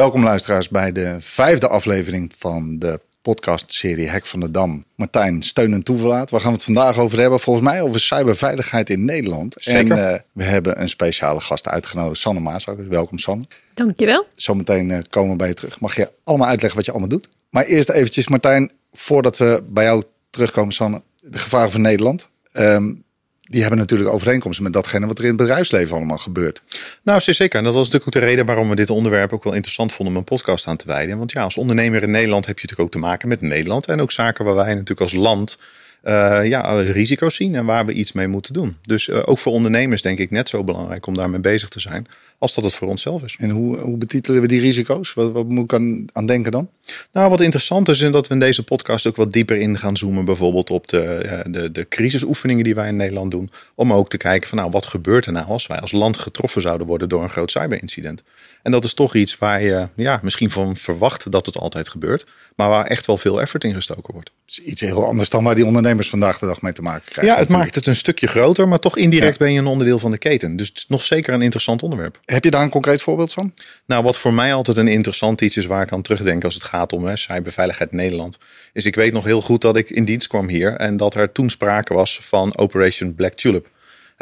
Welkom luisteraars bij de vijfde aflevering van de podcastserie Hek van de Dam. Martijn, steun en toeverlaat. Waar gaan we het vandaag over hebben? Volgens mij over cyberveiligheid in Nederland. Zeker. En uh, we hebben een speciale gast uitgenodigd, Sanne Maasakkers. Welkom Sanne. Dankjewel. Zometeen uh, komen we bij je terug. Mag je allemaal uitleggen wat je allemaal doet? Maar eerst eventjes Martijn, voordat we bij jou terugkomen Sanne. De gevaren van Nederland. Um, die hebben natuurlijk overeenkomsten met datgene wat er in het bedrijfsleven allemaal gebeurt. Nou, zeker. En dat was natuurlijk ook de reden waarom we dit onderwerp ook wel interessant vonden om een podcast aan te wijden. Want ja, als ondernemer in Nederland heb je natuurlijk ook te maken met Nederland. En ook zaken waar wij natuurlijk als land uh, ja, risico's zien en waar we iets mee moeten doen. Dus uh, ook voor ondernemers denk ik net zo belangrijk om daarmee bezig te zijn als dat het voor onszelf is. En hoe, hoe betitelen we die risico's? Wat, wat moet ik aan, aan, denken dan? Nou, wat interessant is, is dat we in deze podcast ook wat dieper in gaan zoomen, bijvoorbeeld op de, de, de crisisoefeningen die wij in Nederland doen. Om ook te kijken van nou, wat gebeurt er nou als wij als land getroffen zouden worden door een groot cyberincident. En dat is toch iets waar je ja, misschien van verwacht dat het altijd gebeurt, maar waar echt wel veel effort in gestoken wordt. is iets heel anders dan waar die ondernemers vandaag de dag mee te maken krijgen. Ja, het natuurlijk. maakt het een stukje groter, maar toch indirect ja. ben je een onderdeel van de keten. Dus het is nog zeker een interessant onderwerp. Heb je daar een concreet voorbeeld van? Nou, wat voor mij altijd een interessant iets is waar ik aan terugdenk als het gaat om hè, cyberveiligheid Nederland, is ik weet nog heel goed dat ik in dienst kwam hier en dat er toen sprake was van Operation Black Tulip.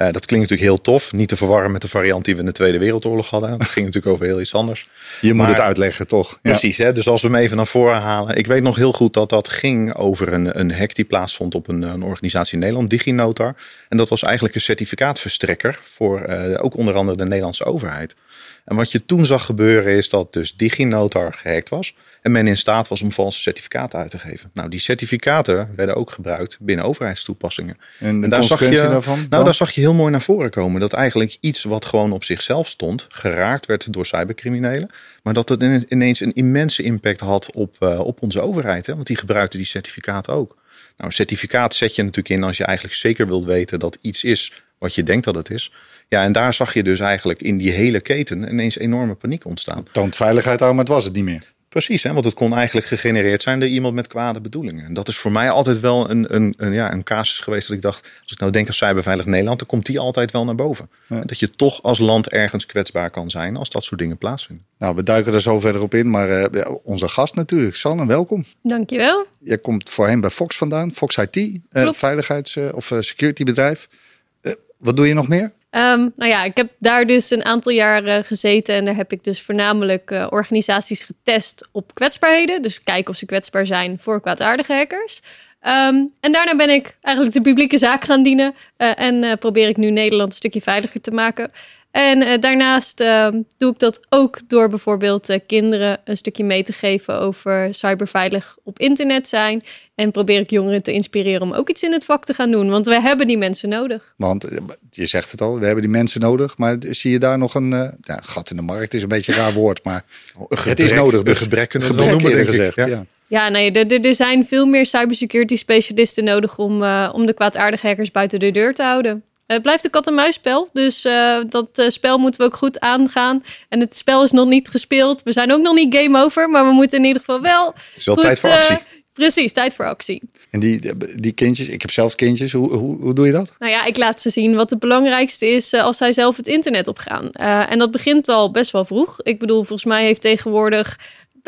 Uh, dat klinkt natuurlijk heel tof. Niet te verwarren met de variant die we in de Tweede Wereldoorlog hadden. Dat ging natuurlijk over heel iets anders. Je moet het uitleggen, toch? Ja. Precies. Hè? Dus als we hem even naar voren halen. Ik weet nog heel goed dat dat ging over een, een hack die plaatsvond op een, een organisatie in Nederland, DigiNotar. En dat was eigenlijk een certificaatverstrekker voor uh, ook onder andere de Nederlandse overheid. En wat je toen zag gebeuren is dat dus DigiNotar gehackt was. En men in staat was om valse certificaten uit te geven. Nou, die certificaten werden ook gebruikt binnen overheidstoepassingen. En, en daar, zag je, daarvan, nou, daar zag je heel mooi naar voren komen. Dat eigenlijk iets wat gewoon op zichzelf stond, geraakt werd door cybercriminelen. Maar dat het ineens een immense impact had op, uh, op onze overheid. Hè? Want die gebruikten die certificaten ook. Nou, een certificaat zet je natuurlijk in als je eigenlijk zeker wilt weten dat iets is wat je denkt dat het is. Ja, en daar zag je dus eigenlijk in die hele keten ineens enorme paniek ontstaan. Toont veiligheid aan, maar het was het niet meer. Precies, hè, want het kon eigenlijk gegenereerd zijn door iemand met kwade bedoelingen. En dat is voor mij altijd wel een, een, een, ja, een casus geweest dat ik dacht, als ik nou denk aan cyberveilig Nederland, dan komt die altijd wel naar boven. Ja. Dat je toch als land ergens kwetsbaar kan zijn als dat soort dingen plaatsvinden. Nou, we duiken er zo verder op in, maar uh, onze gast natuurlijk, Sanne, welkom. Dankjewel. Je komt voorheen bij Fox vandaan, Fox IT, uh, veiligheids- uh, of security bedrijf. wat doe je nog meer? Um, nou ja, ik heb daar dus een aantal jaren gezeten en daar heb ik dus voornamelijk uh, organisaties getest op kwetsbaarheden. Dus kijken of ze kwetsbaar zijn voor kwaadaardige hackers. Um, en daarna ben ik eigenlijk de publieke zaak gaan dienen uh, en uh, probeer ik nu Nederland een stukje veiliger te maken. En uh, daarnaast uh, doe ik dat ook door bijvoorbeeld uh, kinderen een stukje mee te geven over cyberveilig op internet zijn. En probeer ik jongeren te inspireren om ook iets in het vak te gaan doen. Want we hebben die mensen nodig. Want je zegt het al, we hebben die mensen nodig. Maar zie je daar nog een ja, gat in de markt? is een beetje een raar woord, maar gebrek, het is nodig. De gebrek kunnen wel noemen, denk gezegd. Ik, ja. ja. Ja, nee, er, er zijn veel meer cybersecurity specialisten nodig om, uh, om de kwaadaardige hackers buiten de deur te houden. Het blijft een kat-en-muisspel, dus uh, dat uh, spel moeten we ook goed aangaan. En het spel is nog niet gespeeld. We zijn ook nog niet game over, maar we moeten in ieder geval wel. Het is wel goed, tijd voor actie. Precies, tijd voor actie. En die, die kindjes, ik heb zelf kindjes, hoe, hoe, hoe doe je dat? Nou ja, ik laat ze zien wat het belangrijkste is als zij zelf het internet opgaan. En dat begint al best wel vroeg. Ik bedoel, volgens mij heeft tegenwoordig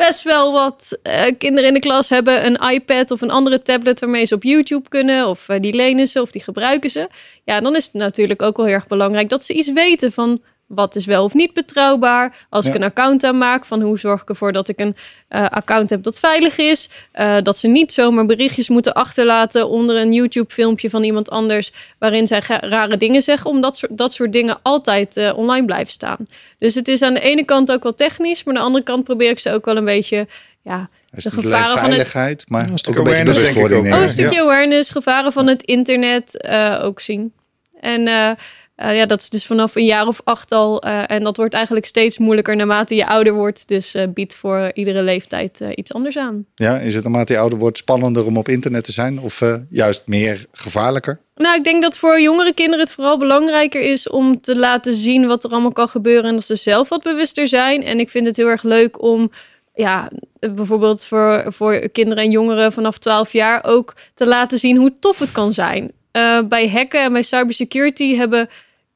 best wel wat uh, kinderen in de klas hebben een iPad of een andere tablet waarmee ze op YouTube kunnen. Of uh, die lenen ze of die gebruiken ze. Ja, dan is het natuurlijk ook wel heel erg belangrijk dat ze iets weten van wat is wel of niet betrouwbaar. Als ja. ik een account aanmaak, van hoe zorg ik ervoor dat ik een uh, account heb dat veilig is. Uh, dat ze niet zomaar berichtjes moeten achterlaten onder een YouTube-filmpje van iemand anders. waarin zij rare dingen zeggen, omdat soort, dat soort dingen altijd uh, online blijven staan. Dus het is aan de ene kant ook wel technisch, maar aan de andere kant probeer ik ze ook wel een beetje. Ja, de gevaren veiligheid, van het... maar een stuk ook een beetje bewustwording. Oh, een stukje awareness, gevaren van het internet ook zien. En uh, ja, dat is dus vanaf een jaar of acht al. Uh, en dat wordt eigenlijk steeds moeilijker naarmate je ouder wordt. Dus uh, biedt voor iedere leeftijd iets anders aan. Ja, is het naarmate je ouder wordt spannender om op internet te zijn? Of juist meer gevaarlijker? Nou, ik denk dat voor jongere kinderen het vooral belangrijker is om te laten zien wat er allemaal kan gebeuren. En dat ze zelf wat bewuster zijn. En ik vind het heel erg leuk om ja, bijvoorbeeld voor, voor kinderen en jongeren vanaf 12 jaar ook te laten zien hoe tof het kan zijn. Uh, bij hacken en bij cybersecurity hebben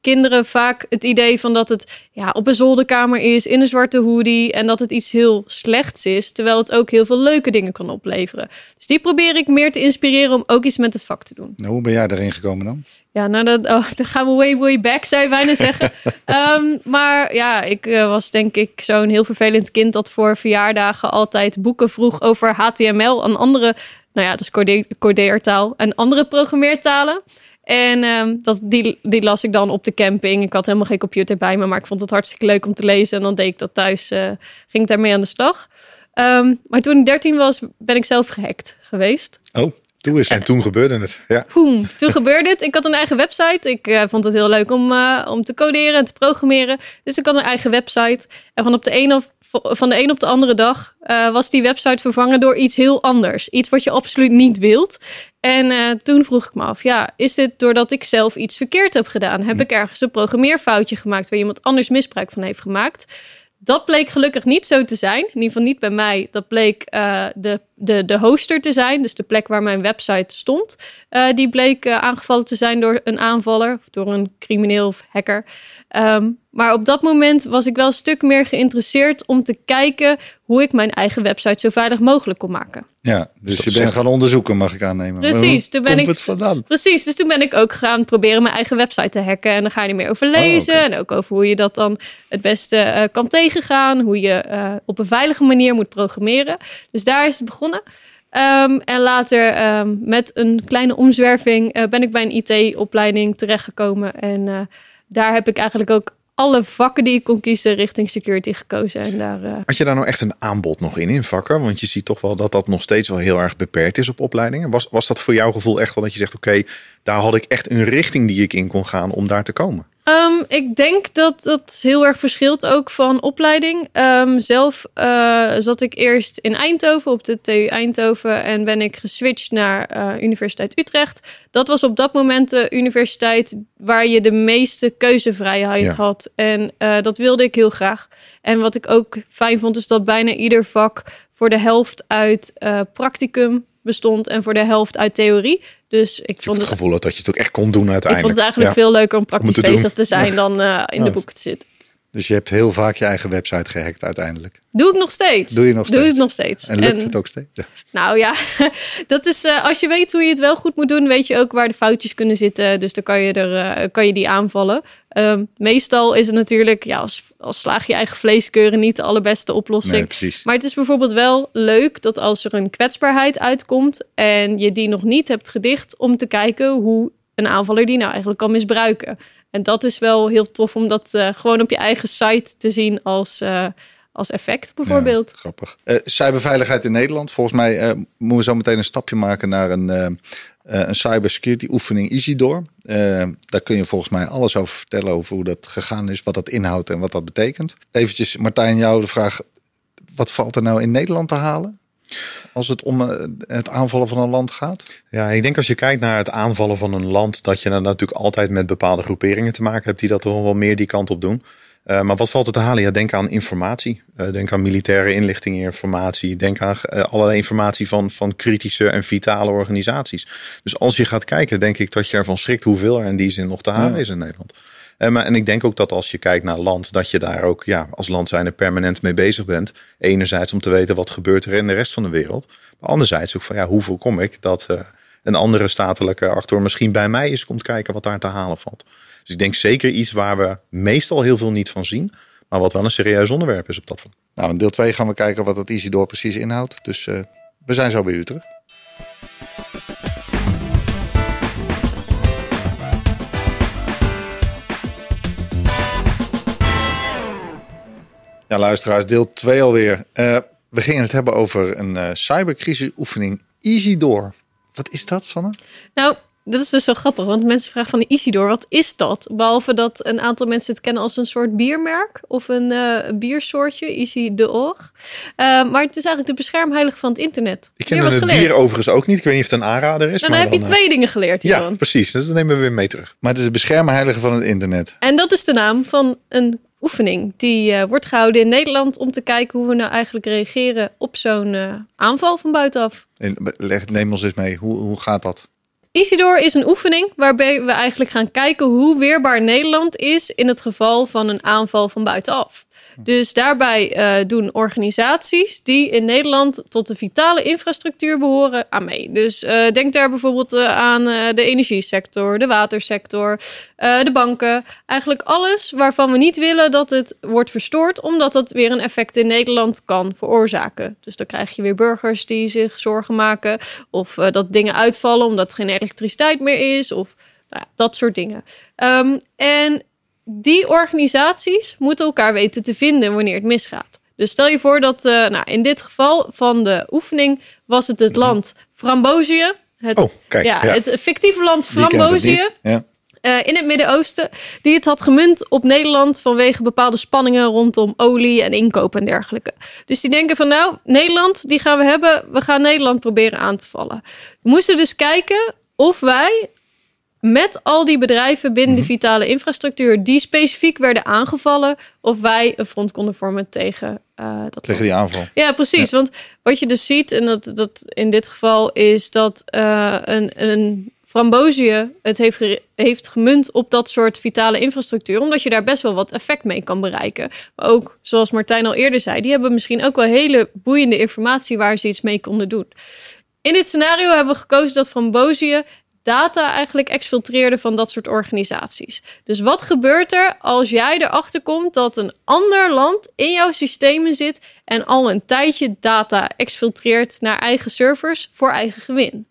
kinderen vaak het idee van dat het ja, op een zolderkamer is, in een zwarte hoodie en dat het iets heel slechts is, terwijl het ook heel veel leuke dingen kan opleveren. Dus die probeer ik meer te inspireren om ook iets met het vak te doen. Nou, hoe ben jij erin gekomen dan? Ja, nou, dat, oh, dan gaan we way, way back, zou je bijna zeggen. Ehm, maar ja, ik eh, was denk ik zo'n heel vervelend kind dat voor verjaardagen altijd boeken vroeg over HTML en andere, nou ja, dat is codeertaal en andere programmeertalen. En ehm, dat, die, die las ik dan op de camping. Ik had helemaal geen computer bij me, maar ik vond het hartstikke leuk om te lezen. En dan deed ik dat thuis, uh, ging ik daarmee aan de slag. Ehm, maar toen ik 13 was, ben ik zelf gehackt geweest. Oh. En toen gebeurde het. Ja. Boom, toen gebeurde het. Ik had een eigen website. Ik uh, vond het heel leuk om, uh, om te coderen en te programmeren. Dus ik had een eigen website. En van, op de, een of, van de een op de andere dag uh, was die website vervangen door iets heel anders. Iets wat je absoluut niet wilt. En toen vroeg ik me af, ja, is dit doordat ik zelf iets verkeerd heb gedaan? Heb hm. ik ergens een programmeerfoutje gemaakt waar iemand anders misbruik van heeft gemaakt? Dat bleek gelukkig niet zo te zijn. In ieder geval niet bij mij. Dat bleek uh, de, de, de hoster te zijn. Dus de plek waar mijn website stond. Uh, die bleek uh, aangevallen te zijn door een aanvaller. Of door een crimineel of hacker. Um, maar op dat moment was ik wel een stuk meer geïnteresseerd om te kijken hoe ik mijn eigen website zo veilig mogelijk kon maken. Ja, dus je bent gaan onderzoeken, mag ik aannemen. Precies, toen ben ik. Het vandaan? Precies, dus toen ben ik ook gaan proberen mijn eigen website te hacken. En dan ga je er meer over lezen. Oh, En ook over hoe je dat dan het beste uh, kan tegengaan. Hoe je uh, op een veilige manier moet programmeren. Dus daar is het begonnen. Um, en later um, met een kleine omzwerving uh, ben ik bij een IT-opleiding terechtgekomen. En daar heb ik eigenlijk ook alle vakken die ik kon kiezen richting security gekozen. En daar, uh... Had je daar nou echt een aanbod nog in, in vakken? Want je ziet toch wel dat dat nog steeds wel heel erg beperkt is op opleidingen. Was, was dat voor jouw gevoel echt wel dat je zegt, oké, daar had ik echt een richting die ik in kon gaan om daar te komen? Um, ik denk dat dat heel erg verschilt ook van opleiding. Um, zelf uh, zat ik eerst in Eindhoven op de TU Eindhoven en ben ik geswitcht naar uh, Universiteit Utrecht. Dat was op dat moment de universiteit waar je de meeste keuzevrijheid ja. had. En uh, dat wilde ik heel graag. En wat ik ook fijn vond, is dat bijna ieder vak voor de helft uit practicum bestond en voor de helft uit theorie. Dus ik vond het gevoel dat je het ook echt kon doen uiteindelijk. Ik vond het eigenlijk veel leuker om praktisch te bezig te zijn dan uh, in de boeken te zitten. Dus je hebt heel vaak je eigen website gehackt uiteindelijk. Doe ik nog steeds. Doe je nog steeds? Doe het nog steeds. En lukt het ook steeds? Ja. Nou ja, dat is uh, als je weet hoe je het wel goed moet doen, weet je ook waar de foutjes kunnen zitten. Dus dan kan je, er, uh, kan je die aanvallen. Um, meestal is het natuurlijk, ja, als, als slaag je eigen vleeskeuren niet de allerbeste oplossing. Nee, maar het is bijvoorbeeld wel leuk dat als er een kwetsbaarheid uitkomt en je die nog niet hebt gedicht, om te kijken hoe een aanvaller die nou eigenlijk kan misbruiken. En dat is wel heel tof om dat uh, gewoon op je eigen site te zien als, uh, als effect bijvoorbeeld. Ja, grappig. Uh, cyberveiligheid in Nederland. Volgens mij moeten we zo meteen een stapje maken naar een, een cybersecurity oefening Isidor. daar kun je volgens mij alles over vertellen over hoe dat gegaan is, wat dat inhoudt en wat dat betekent. Eventjes Martijn, jou de vraag. Wat valt er nou in Nederland te halen? als het om eh, het aanvallen van een land gaat? Ja, ik denk als je kijkt naar het aanvallen van een land, dat je dan natuurlijk altijd met bepaalde groeperingen te maken hebt die dat toch wel meer die kant op doen. Uh, maar wat valt er te halen? Ja, denk aan informatie. Uh, denk aan militaire inlichting informatie. Denk aan uh, allerlei informatie van, van kritische en vitale organisaties. Dus als je gaat kijken, denk ik dat je ervan schrikt hoeveel er in die zin nog te halen ja. is in Nederland. En, maar, en ik denk ook dat als je kijkt naar land, dat je daar ook ja, als land zijn er permanent mee bezig bent. Enerzijds om te weten wat gebeurt er in de rest van de wereld. Maar anderzijds ook van ja, hoe voorkom ik dat een andere statelijke actor misschien bij mij eens komt kijken wat daar te halen valt. Dus ik denk zeker iets waar we meestal heel veel niet van zien. Maar wat wel een serieus onderwerp is op dat vlak. Nou, in deel 2 gaan we kijken wat dat Isidor precies inhoudt. Dus uh, we zijn zo bij u terug. Ja, luisteraars, deel 2 alweer. Uh, we gingen het hebben over een uh, cybercrisisoefening Isidor. Wat is dat, Sanne? Nou, dat is dus zo grappig, want mensen vragen van Isidor, wat is dat? Behalve dat een aantal mensen het kennen als een soort biermerk of een uh, biersoortje, Isidor. Uh, maar het is eigenlijk de beschermheilige van het internet. Ik ken het bier overigens ook niet. Ik weet niet of het een aanrader is. Nou, dan, maar dan heb je twee dingen geleerd hiervan. Ja, precies. Dus dat nemen we weer mee terug. Maar het is de beschermheilige van het internet. En dat is de naam van een oefening die uh, wordt gehouden in Nederland om te kijken hoe we nou eigenlijk reageren op zo'n uh, aanval van buitenaf. En leg, neem ons eens mee, hoe, hoe gaat dat? Isidor is een oefening waarbij we eigenlijk gaan kijken hoe weerbaar Nederland is in het geval van een aanval van buitenaf. Dus daarbij uh, doen organisaties die in Nederland tot de vitale infrastructuur behoren aan mee. Dus uh, denk daar bijvoorbeeld uh, aan de energiesector, de watersector, de banken. Eigenlijk alles waarvan we niet willen dat het wordt verstoord, omdat dat weer een effect in Nederland kan veroorzaken. Dus dan krijg je weer burgers die zich zorgen maken, of dat dingen uitvallen omdat er geen elektriciteit meer is, of nou, dat soort dingen. Um, en die organisaties moeten elkaar weten te vinden wanneer het misgaat. Dus stel je voor dat, uh, nou, in dit geval van de oefening was het het mhm. land Frambozië. Het, oh, kijk, ja, het fictieve land Frambozië. Ja. Uh, in het Midden-Oosten, die het had gemunt op Nederland vanwege bepaalde spanningen rondom olie en inkoop en dergelijke. Dus die denken van nou, Nederland, die gaan we hebben, we gaan Nederland proberen aan te vallen. We moesten dus kijken of wij met al die bedrijven binnen de mhm. vitale infrastructuur die specifiek werden aangevallen, of wij een front konden vormen tegen uh, dat. Tegen die aanval. Ja, precies. Want wat je dus ziet, en dat, dat in dit geval is dat uh, een, een Frambozië het heeft, heeft gemunt op dat soort vitale infrastructuur, omdat je daar best wel wat effect mee kan bereiken. Maar ook, zoals Martijn al eerder zei, die hebben misschien ook wel hele boeiende informatie waar ze iets mee konden doen. In dit scenario hebben we gekozen dat Frambozië data eigenlijk exfiltreerde van dat soort organisaties. Dus wat gebeurt er als jij erachter komt dat een ander land in jouw systemen zit en al een tijdje data exfiltreert naar eigen servers voor eigen gewin?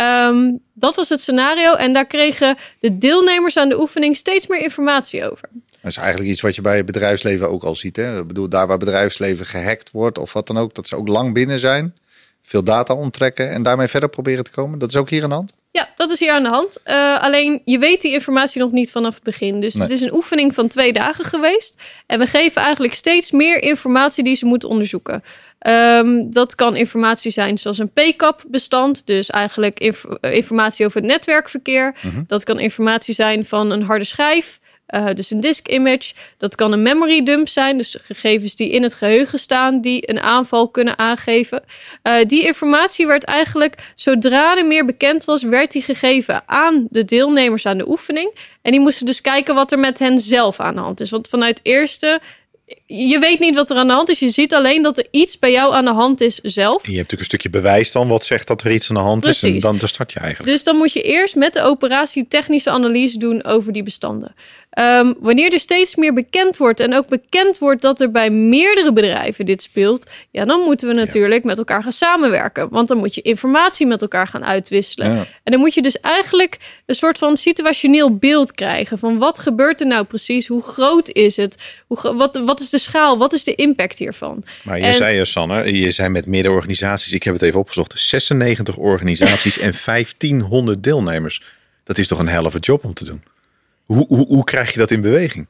Um, dat was het scenario en daar kregen de deelnemers aan de oefening steeds meer informatie over. Dat is eigenlijk iets wat je bij het bedrijfsleven ook al ziet. Hè? Ik bedoel, daar waar bedrijfsleven gehackt wordt of wat dan ook, dat ze ook lang binnen zijn, veel data onttrekken en daarmee verder proberen te komen. Dat is ook hier aan de hand. Ja, dat is hier aan de hand. Uh, alleen je weet die informatie nog niet vanaf het begin. Dus het is een oefening van twee dagen geweest. En we geven eigenlijk steeds meer informatie die ze moeten onderzoeken. Um, dat kan informatie zijn zoals een PCAP-bestand, dus eigenlijk inf informatie over het netwerkverkeer. Mhm. Dat kan informatie zijn van een harde schijf. Uh, dus een disk image. Dat kan een memory dump zijn, dus gegevens die in het geheugen staan, die een aanval kunnen aangeven. Uh, die informatie werd eigenlijk, zodra er meer bekend was, werd die gegeven aan de deelnemers aan de oefening. En die moesten dus kijken wat er met hen zelf aan de hand is. Want vanuit eerste je weet niet wat er aan de hand is. Je ziet alleen dat er iets bij jou aan de hand is zelf. En je hebt natuurlijk een stukje bewijs dan wat zegt dat er iets aan de hand is. En dan, dan start je eigenlijk. Dus dan moet je eerst met de operatie technische analyse doen over die bestanden. Um, wanneer er steeds meer bekend wordt en ook bekend wordt dat er bij meerdere bedrijven dit speelt, ja, dan moeten we natuurlijk met elkaar gaan samenwerken. Want dan moet je informatie met elkaar gaan uitwisselen. En dan moet je dus eigenlijk een soort van situationeel beeld krijgen van wat gebeurt er nou precies? Hoe groot is het? Hoe, wat, wat is de schaal? Wat is de impact hiervan? Maar je zei, Sanne, je zei met meerdere organisaties, ik heb het even opgezocht, 96 organisaties en 1500 deelnemers. Dat is toch een helft job om te doen? Hoe, hoe, hoe krijg je dat in beweging?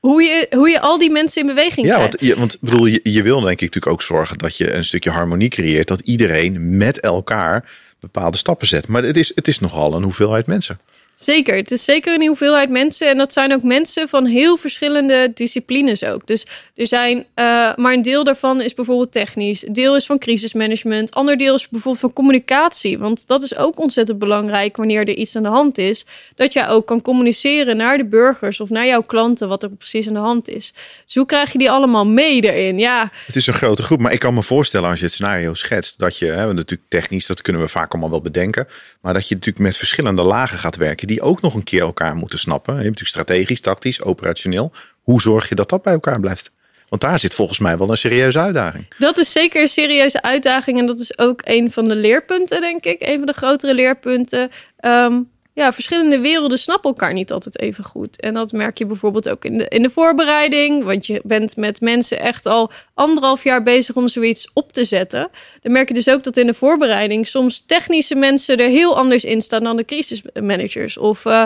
Hoe je, hoe je al die mensen in beweging ja, krijgt. Want, je, want bedoel, je, je wil denk ik natuurlijk ook zorgen dat je een stukje harmonie creëert. Dat iedereen met elkaar bepaalde stappen zet. Maar het is, het is nogal een hoeveelheid mensen. Zeker, het is zeker een hoeveelheid mensen. En dat zijn ook mensen van heel verschillende disciplines ook. Dus er zijn, uh, maar een deel daarvan is bijvoorbeeld technisch. Deel is van crisismanagement. Ander deel is bijvoorbeeld van communicatie. Want dat is ook ontzettend belangrijk wanneer er iets aan de hand is. Dat jij ook kan communiceren naar de burgers of naar jouw klanten wat er precies aan de hand is. Dus hoe krijg je die allemaal mee erin? Ja. Het is een grote groep, maar ik kan me voorstellen als je het scenario schetst dat je, hè, natuurlijk technisch, dat kunnen we vaak allemaal wel bedenken. Maar dat je natuurlijk met verschillende lagen gaat werken die ook nog een keer elkaar moeten snappen. Je hebt natuurlijk strategisch, tactisch, operationeel. Hoe zorg je dat dat bij elkaar blijft? Want daar zit volgens mij wel een serieuze uitdaging. Dat is zeker een serieuze uitdaging. En dat is ook een van de leerpunten, denk ik. Een van de grotere leerpunten. Um, ja, verschillende werelden snappen elkaar niet altijd even goed. En dat merk je bijvoorbeeld ook in de, in de voorbereiding. Want je bent met mensen echt al anderhalf jaar bezig om zoiets op te zetten. Dan merk je dus ook dat in de voorbereiding soms technische mensen er heel anders in staan dan de crisismanagers. Of uh,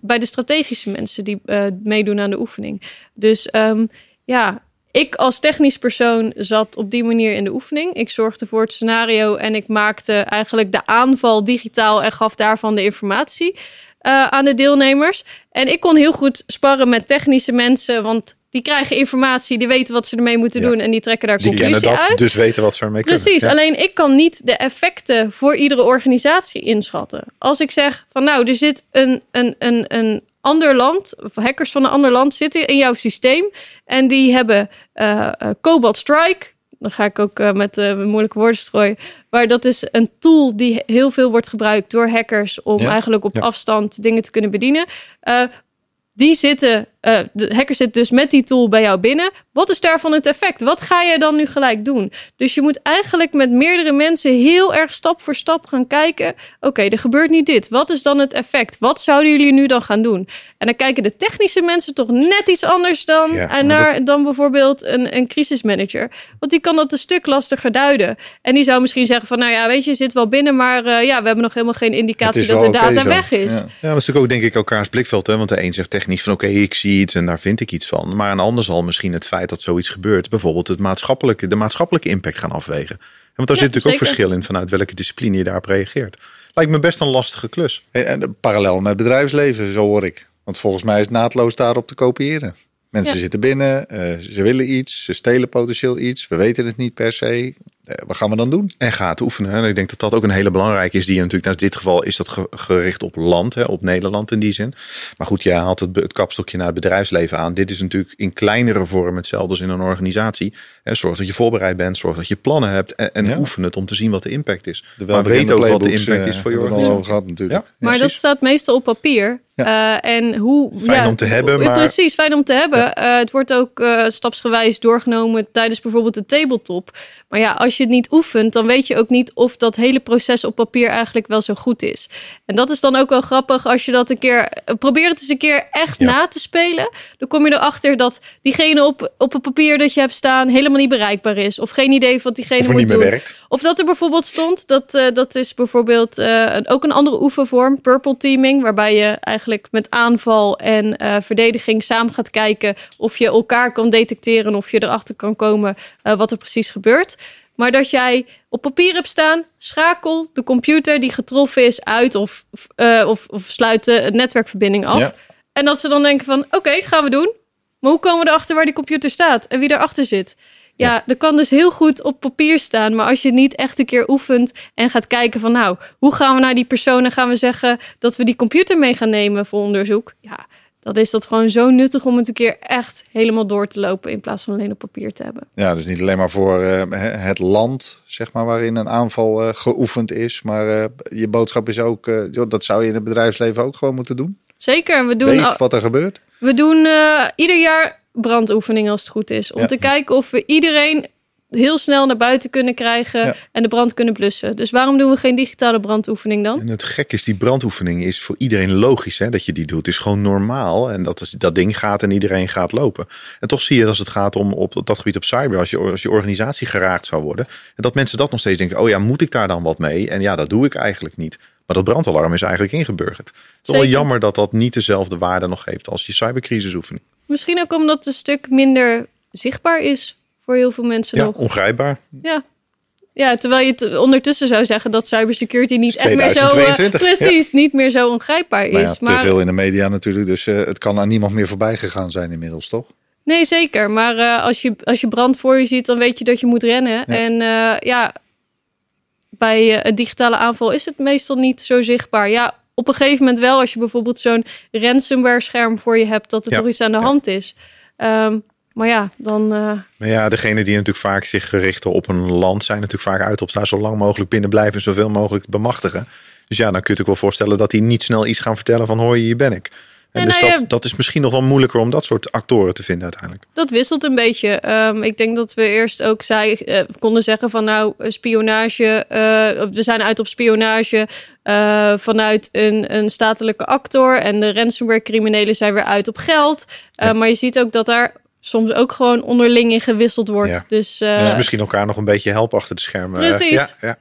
bij de strategische mensen die uh, meedoen aan de oefening. Dus um, ja, ik als technisch persoon zat op die manier in de oefening. Ik zorgde voor het scenario en ik maakte eigenlijk de aanval digitaal en gaf daarvan de informatie uh, aan de deelnemers. En ik kon heel goed sparren met technische mensen, want die krijgen informatie, die weten wat ze ermee moeten Ja. doen en die trekken daar Die kennen conclusie dat, uit. dus weten wat ze ermee kunnen. Precies, Ja. alleen ik kan niet de effecten voor iedere organisatie inschatten. Als ik zeg van nou, er zit een, een, een, een ander land, of hackers van een ander land zitten in jouw systeem en die hebben eh, eh, Cobalt Strike. Dan ga ik ook eh, met eh, moeilijke woorden strooien. Maar dat is een tool die heel veel wordt gebruikt door hackers om Ja. eigenlijk op Ja. afstand dingen te kunnen bedienen. Die zitten, eh, de hacker zit dus met die tool bij jou binnen. Wat is daarvan het effect? Wat ga je dan nu gelijk doen? Dus je moet eigenlijk met meerdere mensen heel erg stap voor stap gaan kijken. Oké, er gebeurt niet dit. Wat is dan het effect? Wat zouden jullie nu dan gaan doen? En dan kijken de technische mensen toch net iets anders dan, Ja, en maar naar, dan bijvoorbeeld een, een crisismanager. Want die kan dat een stuk lastiger duiden. En die zou misschien zeggen van, nou ja, weet je, je zit wel binnen, maar eh, ja, we hebben nog helemaal geen indicatie dat de data zo. weg is. Ja. Ja, maar dat is natuurlijk ook denk ik elkaars blikveld. Hè? Want de een zegt technisch van oké, ik zie iets en daar vind ik iets van. Maar een ander zal misschien het feit dat zoiets gebeurt, bijvoorbeeld het maatschappelijke, de maatschappelijke impact gaan afwegen. En want daar Ja, zit natuurlijk ook verschil in vanuit welke discipline je daarop reageert. Lijkt me best een lastige klus. En, parallel met bedrijfsleven, zo hoor ik. Want volgens mij is het naadloos daarop te kopiëren. Mensen Ja. zitten binnen, eh, ze willen iets, ze stelen potentieel iets. We weten het niet per se. Eh, wat gaan we dan doen? En gaat oefenen. En ik denk dat dat ook een hele belangrijke is. Die je natuurlijk, nou in dit geval is dat ge- gericht op land, hè, op Nederland in die zin. Maar goed, jij haalt het, het kapstokje naar het bedrijfsleven aan. Dit is natuurlijk in kleinere vorm hetzelfde als in een organisatie. En zorg dat je voorbereid bent, zorg dat je plannen hebt. En, en Ja. oefen het om te zien wat de impact is. De maar weet ook wat de impact eh, is voor je hebben we het al organisatie. gehad natuurlijk. Ja. Maar dat staat meestal op papier. Eh, en hoe, Fijn om te hebben, maar- Precies, fijn om te hebben. Eh, het wordt ook eh, stapsgewijs doorgenomen tijdens bijvoorbeeld de tabletop. Maar ja, als je het niet oefent, dan weet je ook niet of dat hele proces op papier eigenlijk wel zo goed is. En dat is dan ook wel grappig als je dat een keer... eh, probeer het eens een keer echt Ja. na te spelen. Dan kom je erachter dat diegene op, op het papier dat je hebt staan helemaal niet bereikbaar is. Of geen idee van wat diegene Of moet doen. werkt. Of dat er bijvoorbeeld stond, dat, eh, dat is bijvoorbeeld eh, ook een andere oefenvorm, purple teaming, waarbij je eigenlijk met aanval en verdediging samen gaat kijken of je elkaar kan detecteren, of je erachter kan komen wat er precies gebeurt. Maar dat jij op papier hebt staan, schakel de computer die getroffen is uit of, eh, of, of sluit de netwerkverbinding af. Ja. En dat ze dan denken van, oké, gaan we doen. Maar hoe komen we erachter waar die computer staat en wie erachter zit? Ja, dat kan dus heel goed op papier staan. Maar als je het niet echt een keer oefent en gaat kijken van... nou, hoe gaan we naar die persoon en gaan we zeggen... dat we die computer mee gaan nemen voor onderzoek? Ja, dan is dat gewoon zo nuttig om het een keer echt helemaal door te lopen... in plaats van alleen op papier te hebben. Ja, dus niet alleen maar voor eh, het land, zeg maar, waarin een aanval eh, geoefend is. Maar eh, je boodschap is ook, joh, dat zou je in het bedrijfsleven ook gewoon moeten doen. Zeker, we doen, Weet wat er gebeurt. we doen ieder jaar brandoefeningen als het goed is. Om Ja. te kijken of we iedereen heel snel naar buiten kunnen krijgen... Ja. en de brand kunnen blussen. Dus waarom doen we geen digitale brandoefening dan? En het gek is, die brandoefening is voor iedereen logisch hè, dat je die doet. Het is gewoon normaal en dat, dat ding gaat en iedereen gaat lopen. En toch zie je als het gaat om op dat gebied op cyber, als je, als je organisatie geraakt zou worden, en dat mensen dat nog steeds denken, oh ja, moet ik daar dan wat mee? En ja, dat doe ik eigenlijk niet. Maar dat brandalarm is eigenlijk ingeburgerd. Het is wel jammer dat dat niet dezelfde waarde nog heeft als je cybercrisisoefening. Misschien ook omdat het een stuk minder zichtbaar is voor heel veel mensen Ja, nog. ongrijpbaar. Ja. Ja, terwijl je het ondertussen zou zeggen dat cybersecurity niet Is echt meer zo... eh, 2022, precies, niet meer zo ongrijpbaar is. Nou ja, te maar, veel in de media natuurlijk. Dus eh, het kan aan niemand meer voorbij gegaan zijn inmiddels, toch? Nee, zeker. Maar eh, als, je, als je brand voor je ziet, dan weet je dat je moet rennen. En eh, ja, bij een digitale aanval is het meestal niet zo zichtbaar. Ja, op een gegeven moment wel als je bijvoorbeeld zo'n ransomware scherm voor je hebt... dat er Ja, toch iets aan de ja. hand is. Ehm, maar ja, dan... eh, Maar ja, degene die natuurlijk vaak zich richten op een land zijn natuurlijk vaak uit op daar zo lang mogelijk binnen blijven en zoveel mogelijk bemachtigen. Dus ja, dan kun je natuurlijk wel voorstellen dat die niet snel iets gaan vertellen van hoor je, hier ben ik. En Ja, dus nou ja. dat, dat is misschien nog wel moeilijker om dat soort actoren te vinden uiteindelijk. Dat wisselt een beetje. Ehm, ik denk dat we eerst ook zei, eh, konden zeggen van nou, spionage. eh, we zijn uit op spionage vanuit een, een statelijke actor. En de ransomware criminelen zijn weer uit op geld. Ja. Maar je ziet ook dat daar soms ook gewoon onderling in gewisseld wordt. Ja. Dus eh, dus misschien elkaar nog een beetje helpen achter de schermen. Precies. Ja, ja.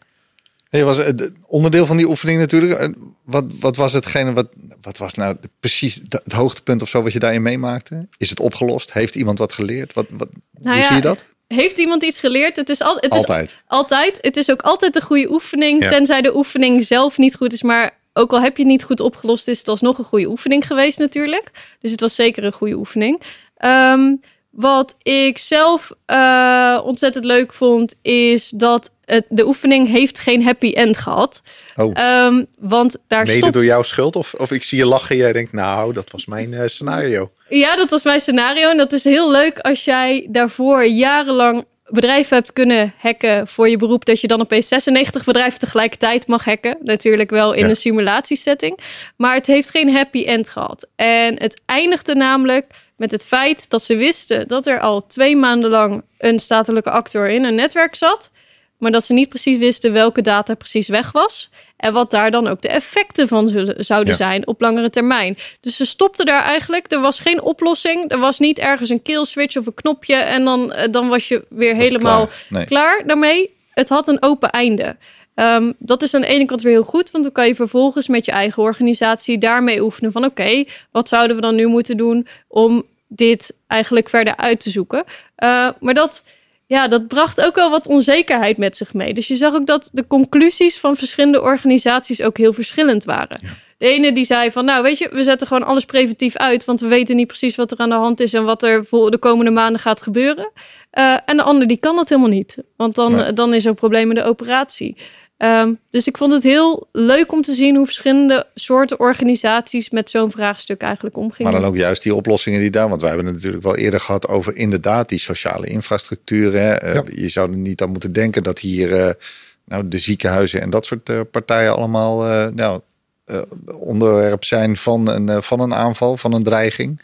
Hey, was het het onderdeel van die oefening natuurlijk. eh, Wat, wat was hetgene wat, wat was nou de- precies het het hoogtepunt of zo wat je daarin meemaakte? Is het opgelost? Heeft iemand wat geleerd? Wat, wat, Nou hoe ja, zie je dat? heeft iemand iets geleerd? Het is, al, het is Altijd. Altijd. Het is ook altijd een goede oefening. Ja. Tenzij de oefening zelf niet goed is. Maar ook al heb je het niet goed opgelost, is het alsnog een goede oefening geweest natuurlijk. Dus het was zeker een goede oefening. Ehm, Wat ik zelf uh, ontzettend leuk vond, is dat het, de oefening heeft geen happy end gehad. Oh. Um, want daar Mede stopt... door jouw schuld? Of, of ik zie je lachen en jij denkt, nou, dat was mijn uh, scenario. Ja, dat was mijn scenario. En dat is heel leuk als jij daarvoor jarenlang bedrijven hebt kunnen hacken voor je beroep, dat je dan opeens 96 bedrijven tegelijkertijd mag hacken. Natuurlijk wel in Ja. een simulatiesetting. Maar het heeft geen happy end gehad. En het eindigde namelijk met het feit dat ze wisten dat er al twee maanden lang een statelijke actor in een netwerk zat. Maar dat ze niet precies wisten welke data precies weg was. En wat daar dan ook de effecten van zouden Ja. zijn op langere termijn. Dus ze stopten daar eigenlijk. Er was geen oplossing. Er was niet ergens een kill switch of een knopje. En dan, eh, dan was je weer Was helemaal klaar? Nee. klaar daarmee. Het had een open einde. Ehm, dat is aan de ene kant weer heel goed, want dan kan je vervolgens met je eigen organisatie daarmee oefenen van oké, wat zouden we dan nu moeten doen om dit eigenlijk verder uit te zoeken. Uh, maar dat, ja, dat bracht ook wel wat onzekerheid met zich mee. Dus je zag ook dat de conclusies van verschillende organisaties ook heel verschillend waren. De ene die zei van, nou weet je, we zetten gewoon alles preventief uit, want we weten niet precies wat er aan de hand is en wat er voor de komende maanden gaat gebeuren. Uh, en de ander die kan dat helemaal niet, want dan, Nee. dan is er een probleem in de operatie. Um, dus ik vond het heel leuk om te zien hoe verschillende soorten organisaties met zo'n vraagstuk eigenlijk omgingen. Maar dan ook juist die oplossingen die daar, want wij hebben het natuurlijk wel eerder gehad over inderdaad die sociale infrastructuur. Hè. Eh, Ja. Je zou er niet aan moeten denken dat hier eh, nou, de ziekenhuizen en dat soort eh, partijen allemaal eh, nou, eh, onderwerp zijn van een, eh, van een aanval, van een dreiging.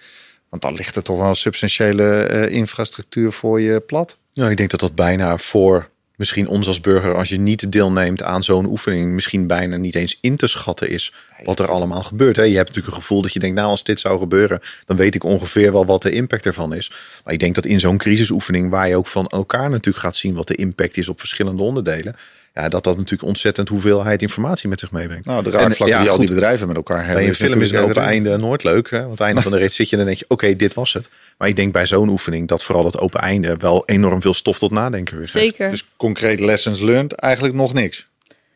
Want dan ligt er toch wel een substantiële eh, infrastructuur voor je plat. Ja, ik denk dat dat bijna voor misschien ons als burger, als je niet deelneemt aan zo'n oefening, misschien bijna niet eens in te schatten is wat er allemaal gebeurt. Hè? Je hebt natuurlijk een gevoel dat je denkt, nou als dit zou gebeuren, dan weet ik ongeveer wel wat de impact ervan is. Maar ik denk dat in zo'n crisisoefening, waar je ook van elkaar natuurlijk gaat zien wat de impact is op verschillende onderdelen, ja, dat dat natuurlijk ontzettend hoeveelheid informatie met zich meebrengt. Nou, de En, raakvlakken ja, die al die bedrijven met elkaar hebben. bij een film is natuurlijk open einde nooit leuk. Hè? Want aan het einde van de rit zit je en dan denk je, oké, dit was het. Maar ik denk bij zo'n oefening dat vooral dat open einde wel enorm veel stof tot nadenken weer geeft. Zeker. Dus concreet lessons learned, eigenlijk nog niks.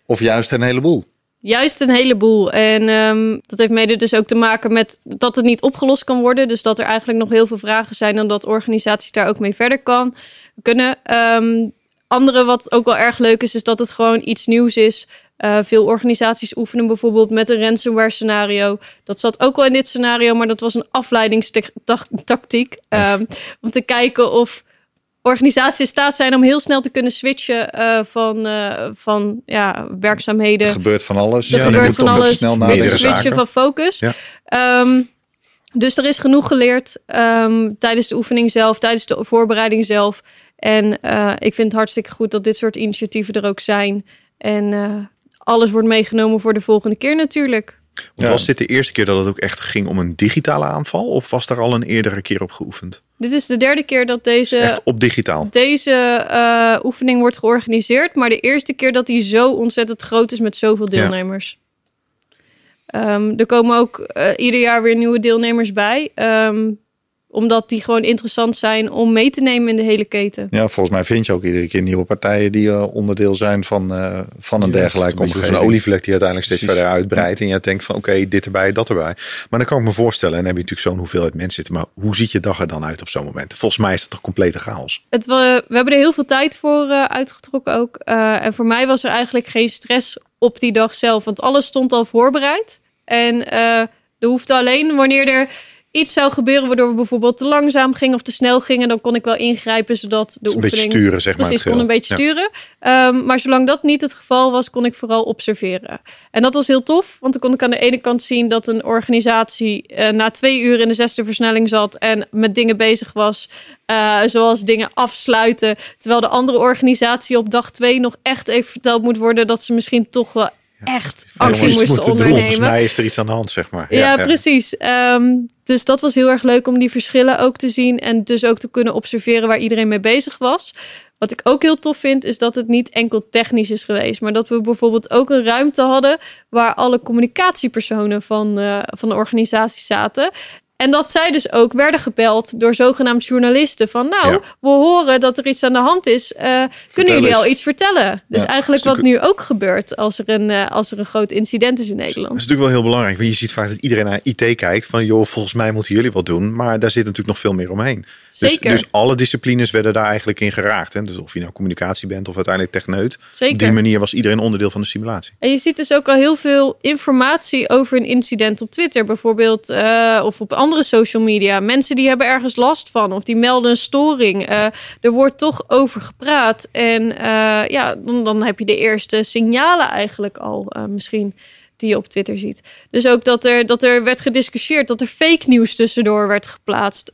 Of juist een heleboel. Juist een heleboel. En um, dat heeft mede dus ook te maken met dat het niet opgelost kan worden. Dus dat er eigenlijk nog heel veel vragen zijn en dat organisaties daar ook mee verder kan, kunnen. Um, andere wat ook wel erg leuk is, is dat het gewoon iets nieuws is. Uh, veel organisaties oefenen bijvoorbeeld met een ransomware scenario. Dat zat ook wel in dit scenario, maar dat was een afleidingstactiek. Um, om te kijken of organisaties in staat zijn om heel snel te kunnen switchen uh, van, uh, van ja, werkzaamheden. Er gebeurt van alles. Er Ja, gebeurt van alles. Snel switchen zaken. van focus. Ja. Um, dus er is genoeg geleerd um, tijdens de oefening zelf, tijdens de voorbereiding zelf. En uh, ik vind het hartstikke goed dat dit soort initiatieven er ook zijn. En uh, alles wordt meegenomen voor de volgende keer natuurlijk. Want Ja. was dit de eerste keer dat het ook echt ging om een digitale aanval? Of was daar al een eerdere keer op geoefend? Dit is de derde keer dat deze, Echt op digitaal? deze uh, oefening wordt georganiseerd. Maar de eerste keer dat die zo ontzettend groot is met zoveel deelnemers. Ja. Um, er komen ook uh, ieder jaar weer nieuwe deelnemers bij. Um, omdat die gewoon interessant zijn om mee te nemen in de hele keten. Ja, volgens mij vind je ook iedere keer nieuwe partijen die uh, onderdeel zijn van, uh, van een dergelijke Een omgeving. Een olievlek die uiteindelijk steeds Precies. verder uitbreidt. En je denkt van oké, okay, dit erbij, dat erbij. Maar dan kan ik me voorstellen, en dan heb je natuurlijk zo'n hoeveelheid mensen zitten. Maar hoe ziet je dag er dan uit op zo'n moment? Volgens mij is het toch complete chaos? Het, we, we hebben er heel veel tijd voor uh, uitgetrokken ook. Uh, en voor mij was er eigenlijk geen stress op die dag zelf. Want alles stond al voorbereid. En uh, er hoefde alleen wanneer er iets zou gebeuren waardoor we bijvoorbeeld te langzaam gingen of te snel gingen, dan kon ik wel ingrijpen zodat de dus een beetje sturen, zeg maar. precies kon een beetje sturen. Ja. Um, maar zolang dat niet het geval was, kon ik vooral observeren. En dat was heel tof, want dan kon ik aan de ene kant zien dat een organisatie uh, na twee uur in de zesde versnelling zat en met dingen bezig was, uh, zoals dingen afsluiten, terwijl de andere organisatie op dag twee nog echt even verteld moet worden dat ze misschien toch wel echt actie moesten moeten ondernemen. Volgens mij is er iets aan de hand, zeg maar. Ja, ja, ja. precies. Um, dus dat was heel erg leuk om die verschillen ook te zien en dus ook te kunnen observeren waar iedereen mee bezig was. Wat ik ook heel tof vind, is dat het niet enkel technisch is geweest, maar dat we bijvoorbeeld ook een ruimte hadden waar alle communicatiepersonen van, uh, van de organisatie zaten. En dat zij dus ook werden gebeld door zogenaamd journalisten. Van nou, Ja. we horen dat er iets aan de hand is. Eh, kunnen jullie eens. al iets vertellen? Dus Ja, eigenlijk dat wat nu ook gebeurt als er, een, eh, als er een groot incident is in Dat Nederland. is natuurlijk wel heel belangrijk. Want je ziet vaak dat iedereen naar IT kijkt. Van joh, volgens mij moeten jullie wat doen. Maar daar zit natuurlijk nog veel meer omheen. Dus, Zeker. dus alle disciplines werden daar eigenlijk in geraakt. Hè? Dus of je nou communicatie bent of uiteindelijk techneut. Zeker. Op die manier was iedereen onderdeel van de simulatie. En je ziet dus ook al heel veel informatie over een incident op Twitter bijvoorbeeld. eh, of op andere social media. Mensen die hebben ergens last van of die melden een storing. Eh, er wordt toch over gepraat. En eh, ja, dan, dan heb je de eerste signalen eigenlijk al eh, misschien die je op Twitter ziet. Dus ook dat er, dat er werd gediscussieerd, dat er fake nieuws tussendoor werd geplaatst.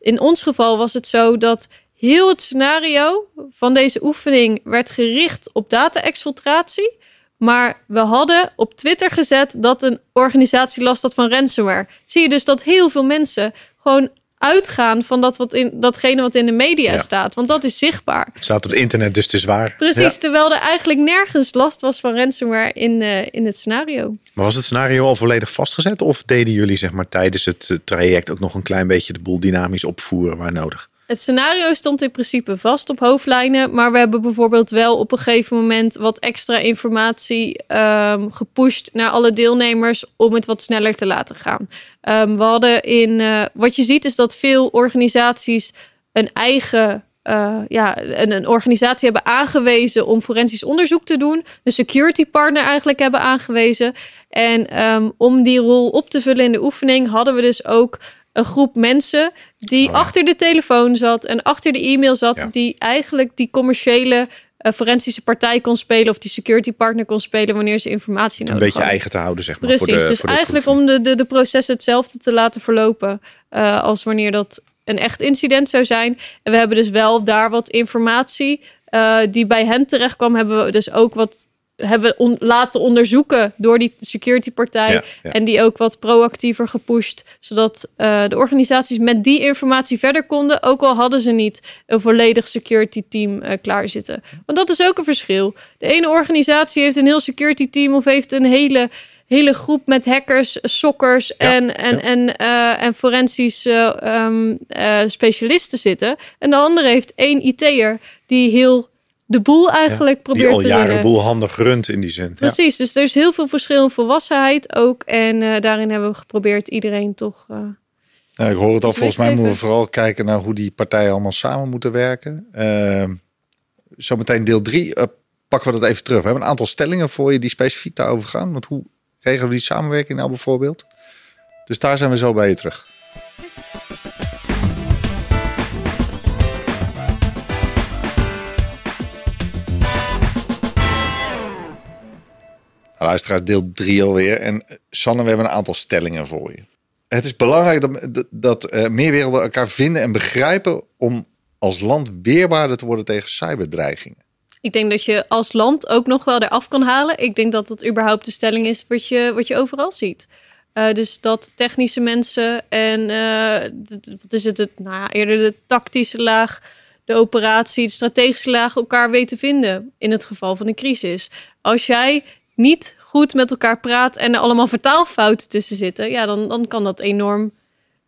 In ons geval was het zo dat heel het scenario van deze oefening werd gericht op data-exfiltratie. Maar we hadden op Twitter gezet dat een organisatie last had van ransomware. Zie je dus dat heel veel mensen gewoon uitgaan van dat wat in, datgene wat in de media Ja. staat. Want dat is zichtbaar. Het staat op het internet, dus het is waar. Precies, terwijl er eigenlijk nergens last was van ransomware in, eh, in het scenario. Maar was het scenario al volledig vastgezet? Of deden jullie zeg maar, tijdens het eh, traject ook nog een klein beetje de boel dynamisch opvoeren waar nodig? Het scenario stond in principe vast op hoofdlijnen, maar we hebben bijvoorbeeld wel op een gegeven moment wat extra informatie ehm, gepusht naar alle deelnemers om het wat sneller te laten gaan. Ehm, we hadden in eh, wat je ziet is dat veel organisaties een eigen eh, ja, een, een organisatie hebben aangewezen om forensisch onderzoek te doen. Een security partner eigenlijk hebben aangewezen. En ehm, om die rol op te vullen in de oefening hadden we dus ook een groep mensen die Oh achter de telefoon zat en achter de e-mail zat, Ja. die eigenlijk die commerciële eh, forensische partij kon spelen of die security partner kon spelen wanneer ze informatie Een nodig beetje hadden. eigen te houden, zeg maar. Precies, voor de, dus voor de eigenlijk proefing. om de, de, de processen hetzelfde te laten verlopen eh, als wanneer dat een echt incident zou zijn. En we hebben dus wel daar wat informatie eh, die bij hen terecht kwam, hebben we dus ook wat hebben on- laten onderzoeken door die security partij. Ja, ja. En die ook wat proactiever gepusht. Zodat eh, de organisaties met die informatie verder konden. Ook al hadden ze niet een volledig security team eh klaarzitten. Want dat is ook een verschil. De ene organisatie heeft een heel security team of heeft een hele, hele groep met hackers, sokkers en, en, ja. en, eh, en forensische ehm, eh, specialisten zitten. En de andere heeft één IT'er die heel de boel eigenlijk Die probeert al te jaren redden. boel handig runt in die zin. Ja. Precies, dus er is heel veel verschil in volwassenheid ook. En eh, daarin hebben we geprobeerd iedereen toch... eh, Ja, ik hoor het al. Volgens mij moeten we vooral kijken naar hoe die partijen allemaal samen moeten werken. Ehm zometeen deel 3 pakken we dat even terug. We hebben een aantal stellingen voor je die specifiek daarover gaan. Want hoe regelen we die samenwerking nou bijvoorbeeld? Dus daar zijn we zo bij je terug. Luisteraars, deel 3 alweer. En eh, Sanne, we hebben een aantal stellingen voor je. Het is belangrijk dat, eh, meer werelden elkaar vinden en begrijpen om als land weerbaarder te worden tegen cyberdreigingen. Ik denk dat je als land ook nog wel eraf kan halen. Ik denk dat dat überhaupt de stelling is wat je, wat je overal ziet. Eh, dus dat technische mensen en wat is het, het nou eerder de tactische laag, de operatie, de strategische laag elkaar weten vinden in het geval van een crisis. Als jij niet goed met elkaar praat en er allemaal vertaalfouten tussen zitten, ja, dan, dan kan dat enorm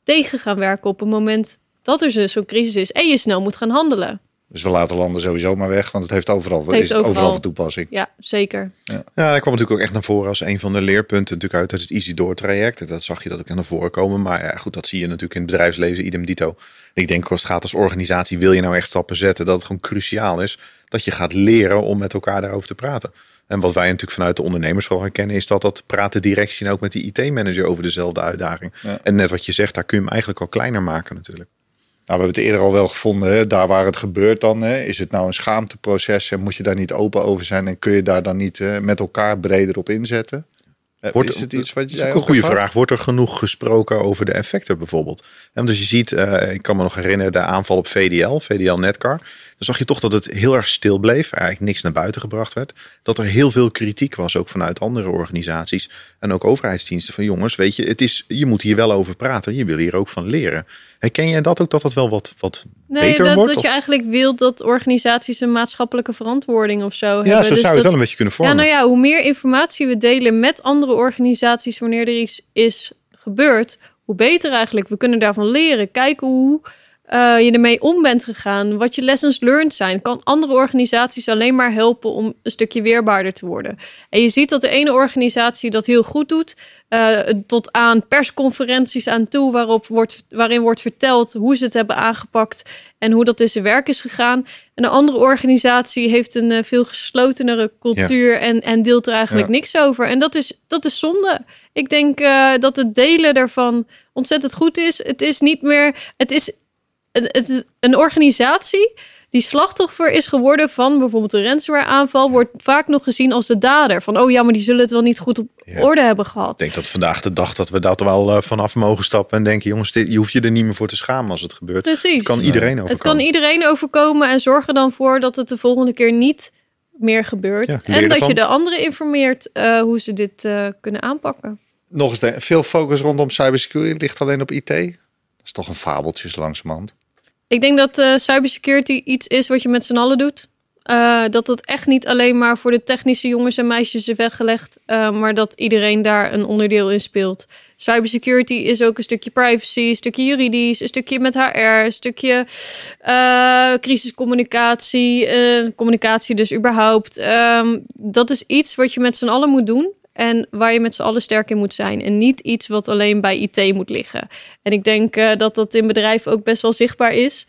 tegen gaan werken op het moment dat er dus zo'n crisis is en je snel moet gaan handelen. Dus we laten landen sowieso maar weg, want het heeft overal, heeft is het overal. overal. van toepassing. Ja, zeker. Ja, dat kwam natuurlijk ook echt naar voren als een van de leerpunten natuurlijk uit het Easy Door traject. Dat zag je dat ook naar voren komen. Maar ja, goed, dat zie je natuurlijk in het bedrijfsleven, idem dito. Ik denk als het gaat als organisatie, wil je nou echt stappen zetten, dat het gewoon cruciaal is dat je gaat leren om met elkaar daarover te praten. En wat wij natuurlijk vanuit de ondernemers vooral herkennen, is dat dat praten directie en ook met die IT-manager over dezelfde uitdaging. Ja. En net wat je zegt, daar kun je hem eigenlijk al kleiner maken natuurlijk. Nou, we hebben het eerder al wel gevonden, hè, daar waar het gebeurt dan. Hè, is het nou een schaamteproces en moet je daar niet open over zijn en kun je daar dan niet met elkaar breder op inzetten? Eh, Wordt, is het iets wat dat is ook een goede vraag. Wordt er genoeg gesproken over de effecten bijvoorbeeld? En dus je ziet, eh, ik kan me nog herinneren, de aanval op VDL, VDL Netcar. Dan zag je toch dat het heel erg stil bleef. Eigenlijk niks naar buiten gebracht werd. Dat er heel veel kritiek was, ook vanuit andere organisaties. En ook overheidsdiensten van jongens, weet je, het is, je moet hier wel over praten. Je wil hier ook van leren. Herken jij dat ook, dat dat wel wat, wat Nee, beter dat, wordt? dat je Of- eigenlijk wilt dat organisaties een maatschappelijke verantwoording of zo ja, hebben. zo Dus zou je het dat- wel een beetje kunnen Ja, vormen. nou ja, hoe meer informatie we delen met andere organisaties wanneer er iets is gebeurd, hoe beter eigenlijk. We kunnen daarvan leren. Kijken hoe uh, je ermee om bent gegaan. Wat je lessons learned zijn. Kan andere organisaties alleen maar helpen om een stukje weerbaarder te worden. En je ziet dat de ene organisatie dat heel goed doet. Uh, tot aan persconferenties aan toe, waarop wordt, waarin wordt verteld hoe ze het hebben aangepakt en hoe dat in zijn werk is gegaan. En de andere organisatie heeft een uh, veel geslotenere cultuur en, en deelt er eigenlijk niks over. En dat is, dat is zonde. Ik denk dat het delen daarvan ontzettend goed is. Het is niet meer. Het is een, een organisatie die slachtoffer is geworden van bijvoorbeeld een ransomware-aanval, wordt vaak nog gezien als de dader. Van, oh ja, maar die zullen het wel niet goed op orde hebben gehad. Ik denk dat vandaag de dag dat we dat wel uh, vanaf mogen stappen en denken, jongens, dit, je hoeft je er niet meer voor te schamen als het gebeurt. Precies. Het kan iedereen overkomen. Het kan iedereen overkomen en zorg er dan voor dat het de volgende keer niet meer gebeurt. en dat je de anderen informeert uh, hoe ze dit uh, kunnen aanpakken. Nog eens, de, veel focus rondom cybersecurity ligt alleen op IT. Dat is toch een fabeltje langzamerhand. Ik denk dat uh, cybersecurity iets is wat je met z'n allen doet. Uh, dat het echt niet alleen maar voor de technische jongens en meisjes is weggelegd, uh, maar dat iedereen daar een onderdeel in speelt. Cybersecurity is ook een stukje privacy, een stukje juridisch, een stukje met HR, een stukje crisiscommunicatie, communicatie dus überhaupt. Um, dat is iets wat je met z'n allen moet doen. En waar je met z'n allen sterk in moet zijn. En niet iets wat alleen bij IT moet liggen. En ik denk uh, dat dat in bedrijven ook best wel zichtbaar is.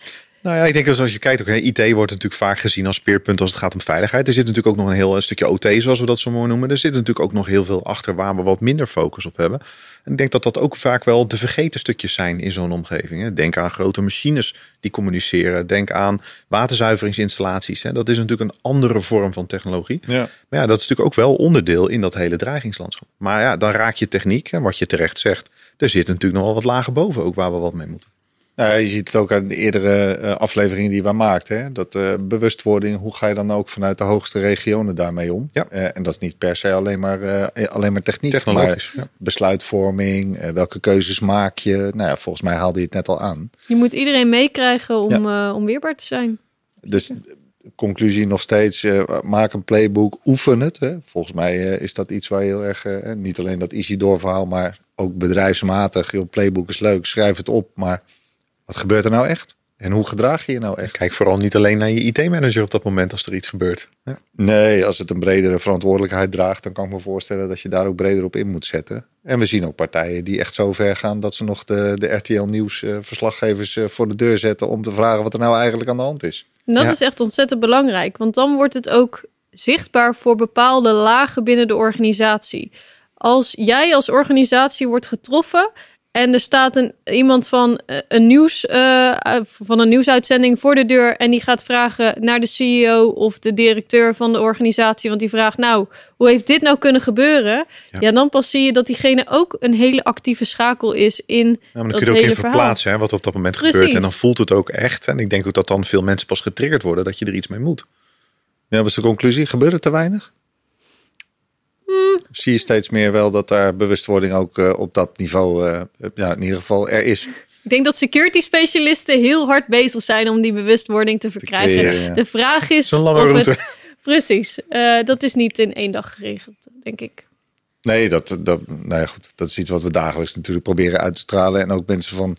Nou ja, ik denk dat als je kijkt, ook, IT wordt natuurlijk vaak gezien als speerpunt als het gaat om veiligheid. Er zit natuurlijk ook nog een heel een stukje OT, zoals we dat zo mooi noemen. Er zit natuurlijk ook nog heel veel achter waar we wat minder focus op hebben. En ik denk dat dat ook vaak wel de vergeten stukjes zijn in zo'n omgeving. Denk aan grote machines die communiceren. Denk aan waterzuiveringsinstallaties. Dat is natuurlijk een andere vorm van technologie. Ja. Maar ja, dat is natuurlijk ook wel onderdeel in dat hele dreigingslandschap. Maar ja, dan raak je techniek. En wat je terecht zegt, er zit natuurlijk nog wel wat lager boven ook waar we wat mee moeten. Nou, je ziet het ook aan de eerdere uh, afleveringen die we maakten. Hè? Dat uh, bewustwording, hoe ga je dan ook vanuit de hoogste regionen daarmee om? Ja. Uh, en dat is niet per se alleen maar, alleen maar techniek, maar ja. besluitvorming, welke keuzes maak je? Nou ja, volgens mij haalde je het net al aan. Je moet iedereen meekrijgen om, ja. om weerbaar te zijn. Dus conclusie nog steeds, maak een playbook, oefen het. Hè? Volgens mij is dat iets waar je heel erg, niet alleen dat Isidor verhaal, maar ook bedrijfsmatig. Joh, playbook is leuk, schrijf het op, maar wat gebeurt er nou echt? En hoe gedraag je je nou echt? Kijk vooral niet alleen naar je IT-manager op dat moment als er iets gebeurt. Ja. Nee, als het een bredere verantwoordelijkheid draagt, dan kan ik me voorstellen dat je daar ook breder op in moet zetten. En we zien ook partijen die echt zo ver gaan dat ze nog de, de RTL Nieuws uh, verslaggevers uh, voor de deur zetten om te vragen wat er nou eigenlijk aan de hand is. En dat ja. is echt ontzettend belangrijk, want dan wordt het ook zichtbaar voor bepaalde lagen binnen de organisatie. Als jij als organisatie wordt getroffen en er staat een, iemand van eh, een, nieuws, uh, van een nieuwsuitzending voor de deur. En die gaat vragen naar de CEO of de directeur van de organisatie. Want die vraagt, nou, hoe heeft dit nou kunnen gebeuren? Ja, dan pas zie je dat diegene ook een hele actieve schakel is in. Ja, maar dan kun je ook even verplaatsen hè, wat op dat moment Precies. gebeurt. En dan voelt het ook echt. En ik denk ook dat dan veel mensen pas getriggerd worden dat je er iets mee moet. Ja, wat is de conclusie? Gebeurt er te weinig? Zie je steeds meer wel dat daar bewustwording ook uh, op dat niveau, uh, ja, in ieder geval er is. Ik denk dat security specialisten heel hard bezig zijn om die bewustwording te verkrijgen. Te creëren, ja. De vraag is. Zo'n lange route. Het, precies. Uh, dat is niet in één dag geregeld, denk ik. Nee, dat, dat, nou ja, goed, dat is iets wat we dagelijks natuurlijk proberen uit te stralen. En ook mensen van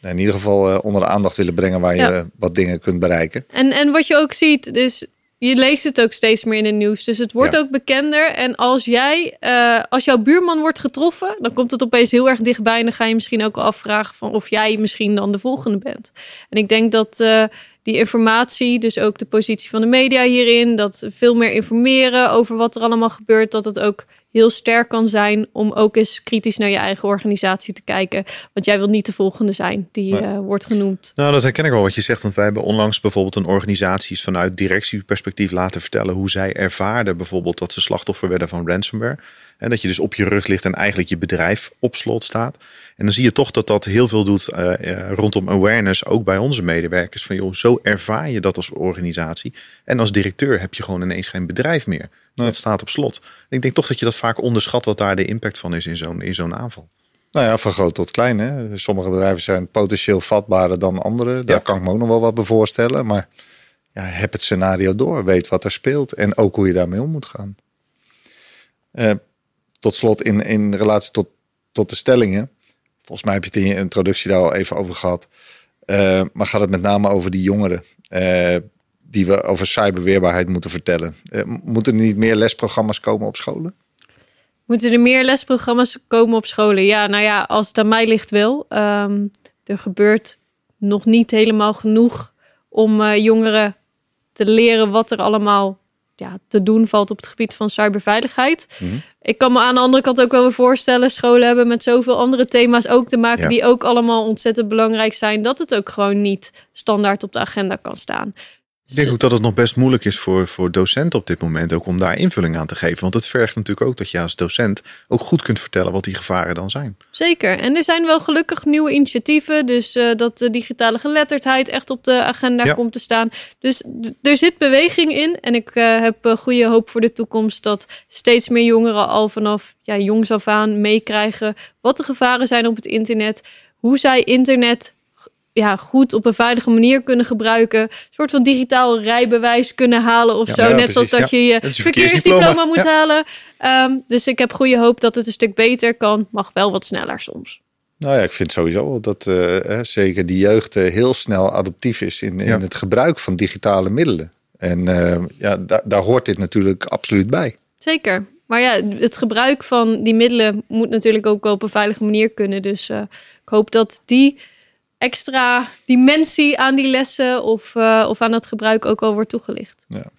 nou, in ieder geval onder de aandacht willen brengen waar je ja. wat dingen kunt bereiken. En, en wat je ook ziet, is je leest het ook steeds meer in het nieuws. Dus het wordt ook bekender. En als jij, uh, als jouw buurman wordt getroffen, dan komt het opeens heel erg dichtbij. En dan ga je misschien ook afvragen van of jij misschien dan de volgende bent. En ik denk dat uh, die informatie, dus ook de positie van de media hierin, dat veel meer informeren over wat er allemaal gebeurt, dat het ook heel sterk kan zijn om ook eens kritisch naar je eigen organisatie te kijken. Want jij wilt niet de volgende zijn die uh, wordt genoemd. Nou, dat herken ik wel wat je zegt. Want wij hebben onlangs bijvoorbeeld een organisatie vanuit directieperspectief laten vertellen hoe zij ervaarden bijvoorbeeld dat ze slachtoffer werden van ransomware. En dat je dus op je rug ligt en eigenlijk je bedrijf op slot staat. En dan zie je toch dat dat heel veel doet uh, rondom awareness, ook bij onze medewerkers. Van joh, zo ervaar je dat als organisatie. En als directeur heb je gewoon ineens geen bedrijf meer. Nee. Dat staat op slot. Ik denk toch dat je dat vaak onderschat wat daar de impact van is in zo'n in zo'n aanval. Nou ja, van groot tot klein. Hè. Sommige bedrijven zijn potentieel vatbaarder dan andere. Daar kan ik me ook nog wel wat bij voorstellen. Maar ja, heb het scenario door. Weet wat er speelt. En ook hoe je daarmee om moet gaan. Uh, tot slot in, in relatie tot, tot de stellingen. volgens mij heb je het in je introductie daar al even over gehad. Uh, maar gaat het met name over die jongeren uh, die we over cyberweerbaarheid moeten vertellen? Uh, moeten er niet meer lesprogramma's komen op scholen? Moeten er meer lesprogramma's komen op scholen? Ja, nou ja, als het aan mij ligt wel. Um, er gebeurt nog niet helemaal genoeg om jongeren te leren wat er allemaal ja, te doen valt op het gebied van cyberveiligheid. Mm Ik kan me aan de andere kant ook wel weer voorstellen, scholen hebben met zoveel andere thema's ook te maken, die ook allemaal ontzettend belangrijk zijn, dat het ook gewoon niet standaard op de agenda kan staan. Ik denk ook dat het nog best moeilijk is voor, voor docenten op dit moment ook om daar invulling aan te geven. Want het vergt natuurlijk ook dat je als docent ook goed kunt vertellen wat die gevaren dan zijn. Zeker. En er zijn wel gelukkig nieuwe initiatieven. Dus uh, dat de digitale geletterdheid echt op de agenda komt te staan. Dus er zit beweging in. En ik uh, heb uh, goede hoop voor de toekomst dat steeds meer jongeren al vanaf ja, jongs af aan meekrijgen wat de gevaren zijn op het internet. Hoe zij internet ja, goed op een veilige manier kunnen gebruiken. Een soort van digitaal rijbewijs kunnen halen of zo. Net zoals dat je je, verkeersdiploma moet halen. Um, dus ik heb goede hoop dat het een stuk beter kan. Mag wel wat sneller soms. Nou ja, ik vind sowieso dat uh, zeker die jeugd uh, heel snel adaptief is in, in het gebruik van digitale middelen. En ja, daar, daar hoort dit natuurlijk absoluut bij. Zeker. Maar ja, het gebruik van die middelen moet natuurlijk ook wel op een veilige manier kunnen. Dus ik hoop dat die extra dimensie aan die lessen of, uh, of aan het gebruik ook al wordt toegelicht. Ja.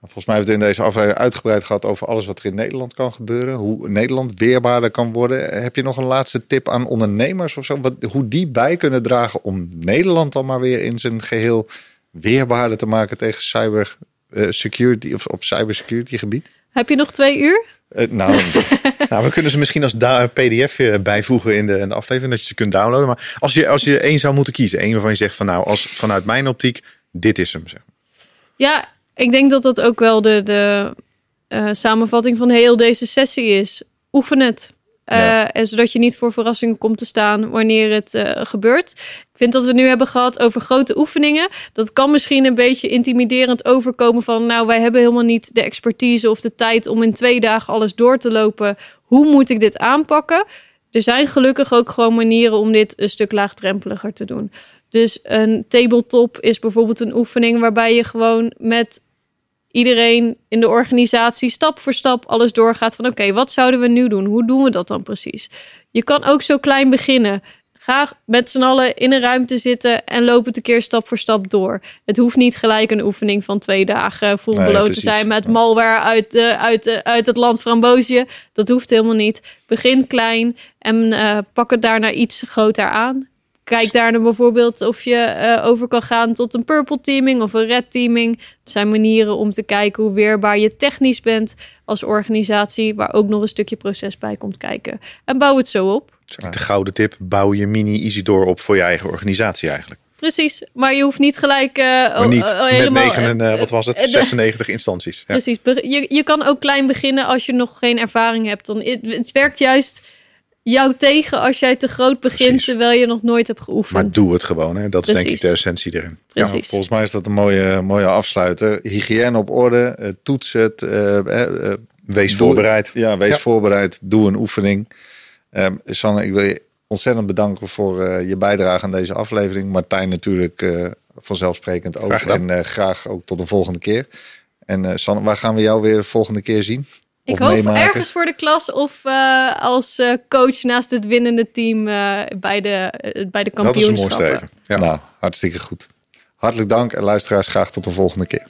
Volgens mij hebben we het in deze aflevering uitgebreid gehad over alles wat er in Nederland kan gebeuren. Hoe Nederland weerbaarder kan worden. Heb je nog een laatste tip aan ondernemers of zo? Wat, hoe die bij kunnen dragen om Nederland dan maar weer in zijn geheel weerbaarder te maken tegen cyber uh, security of op cybersecurity gebied? Heb je nog twee uur? Uh, nou, nou, we kunnen ze misschien als pdf bijvoegen in de, in de, aflevering, dat je ze kunt downloaden. Maar als je, als je één zou moeten kiezen, één waarvan je zegt van nou, als vanuit mijn optiek, dit is hem. Zeg. Ja, ik denk dat dat ook wel de, de samenvatting van heel deze sessie is. Oefen het. Uh, En zodat je niet voor verrassingen komt te staan wanneer het uh, gebeurt. Ik vind dat we nu hebben gehad over grote oefeningen. Dat kan misschien een beetje intimiderend overkomen van... nou, wij hebben helemaal niet de expertise of de tijd om in twee dagen alles door te lopen. Hoe moet ik dit aanpakken? Er zijn gelukkig ook gewoon manieren om dit een stuk laagdrempeliger te doen. Dus een tabletop is bijvoorbeeld een oefening waarbij je gewoon met iedereen in de organisatie stap voor stap alles doorgaat van oké, wat zouden we nu doen? Hoe doen we dat dan precies? Je kan ook zo klein beginnen. Ga met z'n allen in een ruimte zitten en loop het een keer stap voor stap door. Het hoeft niet gelijk een oefening van twee dagen full nee, te zijn met malware uit, uh, uit, uh, uit het land Framboosje. Dat hoeft helemaal niet. Begin klein en uh, pak het daarna iets groter aan kijk daar dan bijvoorbeeld of je uh, over kan gaan tot een purple teaming of een red teaming. Het zijn manieren om te kijken hoe weerbaar je technisch bent als organisatie, waar ook nog een stukje proces bij komt kijken. En bouw het zo op. De gouden tip, bouw je mini Isidor op voor je eigen organisatie eigenlijk. Precies, maar je hoeft niet gelijk uh, maar niet uh, helemaal, met uh, wat was het, 96 instanties. Ja. Precies, je, je kan ook klein beginnen als je nog geen ervaring hebt. Dan, het, het werkt juist jou tegen als jij te groot begint terwijl je nog nooit hebt geoefend. Maar doe het gewoon, hè? dat is denk ik de essentie erin. Ja, volgens mij is dat een mooie, mooie afsluiter. Hygiëne op orde, uh, toets het. Uh, uh, wees doe, voorbereid. Ja, wees ja. voorbereid. Doe een oefening. Um, Sanne, ik wil je ontzettend bedanken voor je bijdrage aan deze aflevering. Martijn natuurlijk vanzelfsprekend ook. En graag ook tot de volgende keer. En Sanne, waar gaan we jou weer de volgende keer zien? Ik hoop meemaken. ergens voor de klas of uh, als uh, coach naast het winnende team uh, bij de, bij de kampioenschappen. Dat is een mooi streven. Ja. Nou, hartstikke goed. Hartelijk dank en luisteraars graag tot de volgende keer.